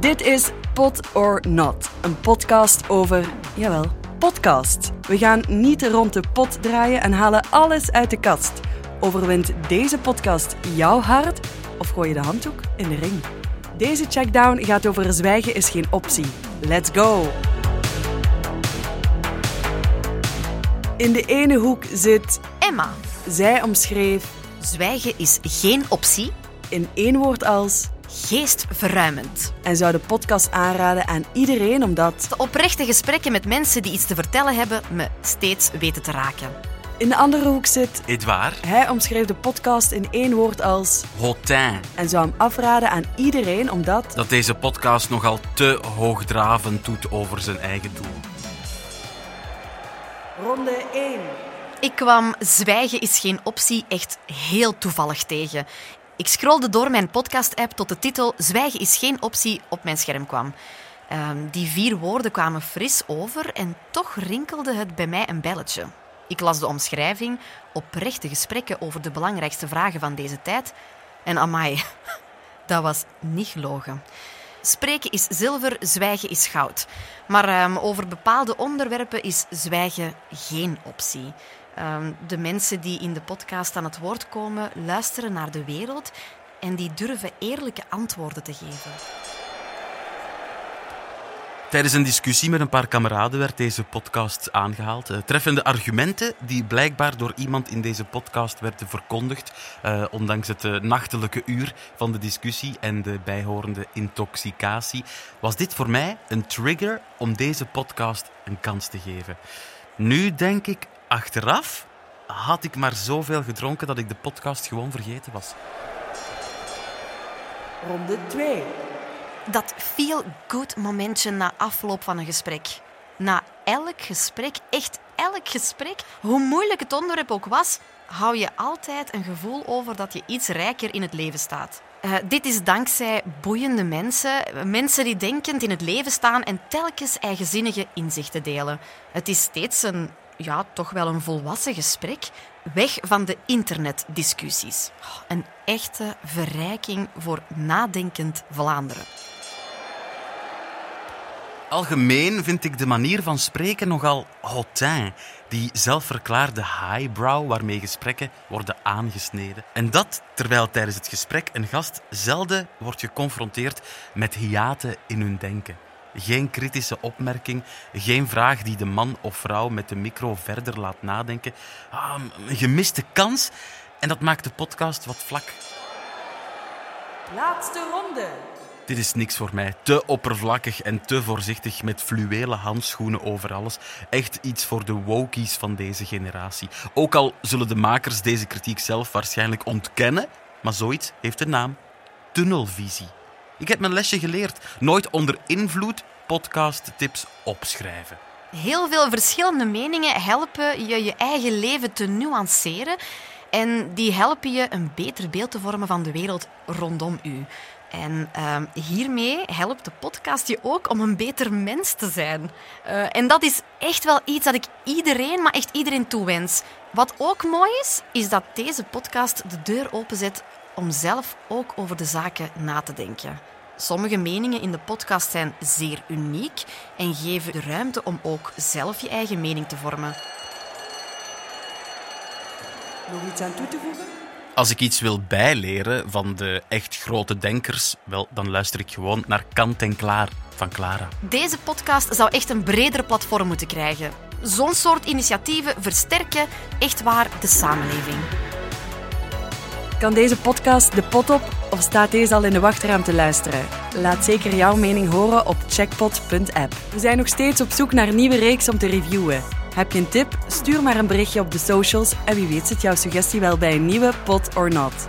Dit is Pot or Not, een podcast over, jawel, podcast. We gaan niet rond de pot draaien en halen alles uit de kast. Overwint deze podcast jouw hart of gooi je de handdoek in de ring? Deze checkdown gaat over zwijgen is geen optie. Let's go! In de ene hoek zit Emma. zij omschreef Zwijgen is geen optie. in één woord als Geestverruimend. en zou de podcast aanraden aan iedereen omdat De oprechte gesprekken met mensen die iets te vertellen hebben, me steeds weten te raken. in de andere hoek zit Edouard, hij omschreef de podcast in één woord als Hotin. en zou hem afraden aan iedereen omdat Dat deze podcast nogal te hoogdravend doet over zijn eigen doel. ronde 1. Ik kwam Zwijgen is geen optie echt heel toevallig tegen. Ik scrolde door mijn podcast-app tot de titel Zwijgen is geen optie op mijn scherm kwam. Ehm, die vier woorden kwamen fris over en toch rinkelde het bij mij een belletje. Ik las de omschrijving, oprechte gesprekken over de belangrijkste vragen van deze tijd. En amai, dat was niet gelogen. Spreken is zilver, zwijgen is goud. Maar ehm, over bepaalde onderwerpen is zwijgen geen optie. Ehm, de mensen die in de podcast aan het woord komen, luisteren naar de wereld en die durven eerlijke antwoorden te geven. Tijdens een discussie met een paar kameraden werd deze podcast aangehaald. Eh, treffende argumenten die blijkbaar door iemand in deze podcast werden verkondigd, eh, ondanks het eh, nachtelijke uur van de discussie en de bijhorende intoxicatie, was dit voor mij een trigger om deze podcast een kans te geven. Nu denk ik, achteraf had ik maar zoveel gedronken dat ik de podcast gewoon vergeten was. Ronde 2. Dat feel-good momentje na afloop van een gesprek. Na elk gesprek, echt elk gesprek, hoe moeilijk het onderwerp ook was, hou je altijd een gevoel over dat je iets rijker in het leven staat. Eh, dit is dankzij boeiende mensen, mensen die denkend in het leven staan en telkens eigenzinnige inzichten delen. Het is steeds een, ja, toch wel een volwassen gesprek, weg van de internetdiscussies. Oh, Een echte verrijking voor nadenkend Vlaanderen. Algemeen vind ik de manier van spreken nogal hautain. Die zelfverklaarde highbrow waarmee gesprekken worden aangesneden. En dat terwijl tijdens het gesprek een gast zelden wordt geconfronteerd met hiaten in hun denken. Geen kritische opmerking, geen vraag die de man of vrouw met de micro verder laat nadenken. Ah, een gemiste kans. En dat maakt de podcast wat vlak. Laatste ronde. Dit is niks voor mij. Te oppervlakkig en te voorzichtig met fluwelen handschoenen over alles. Echt iets voor de wokies van deze generatie. Ook al zullen de makers deze kritiek zelf waarschijnlijk ontkennen, maar zoiets heeft een naam: tunnelvisie. Ik heb mijn lesje geleerd. Nooit onder invloed podcasttips opschrijven. Heel veel verschillende meningen helpen je je eigen leven te nuanceren. En die helpen je een beter beeld te vormen van de wereld rondom u. En ehm, hiermee helpt de podcast je ook om een beter mens te zijn. Eh, en dat is echt wel iets dat ik iedereen, maar echt iedereen toewens. Wat ook mooi is, is dat deze podcast de deur openzet om zelf ook over de zaken na te denken. Sommige meningen in de podcast zijn zeer uniek en geven de ruimte om ook zelf je eigen mening te vormen. Nog iets aan toe te voegen? Als ik iets wil bijleren van de echt grote denkers, wel, dan luister ik gewoon naar Kant en Klaar van Clara. Deze podcast zou echt een breder platform moeten krijgen. Zo'n soort initiatieven versterken echt waar de samenleving. Kan deze podcast de pot op of staat deze al in de wachtruimte te luisteren? Laat zeker jouw mening horen op checkpot.app. We zijn nog steeds op zoek naar een nieuwe reeks om te reviewen. Heb je een tip? Stuur maar een berichtje op de socials en wie weet zit jouw suggestie wel bij een nieuwe Pot or Not.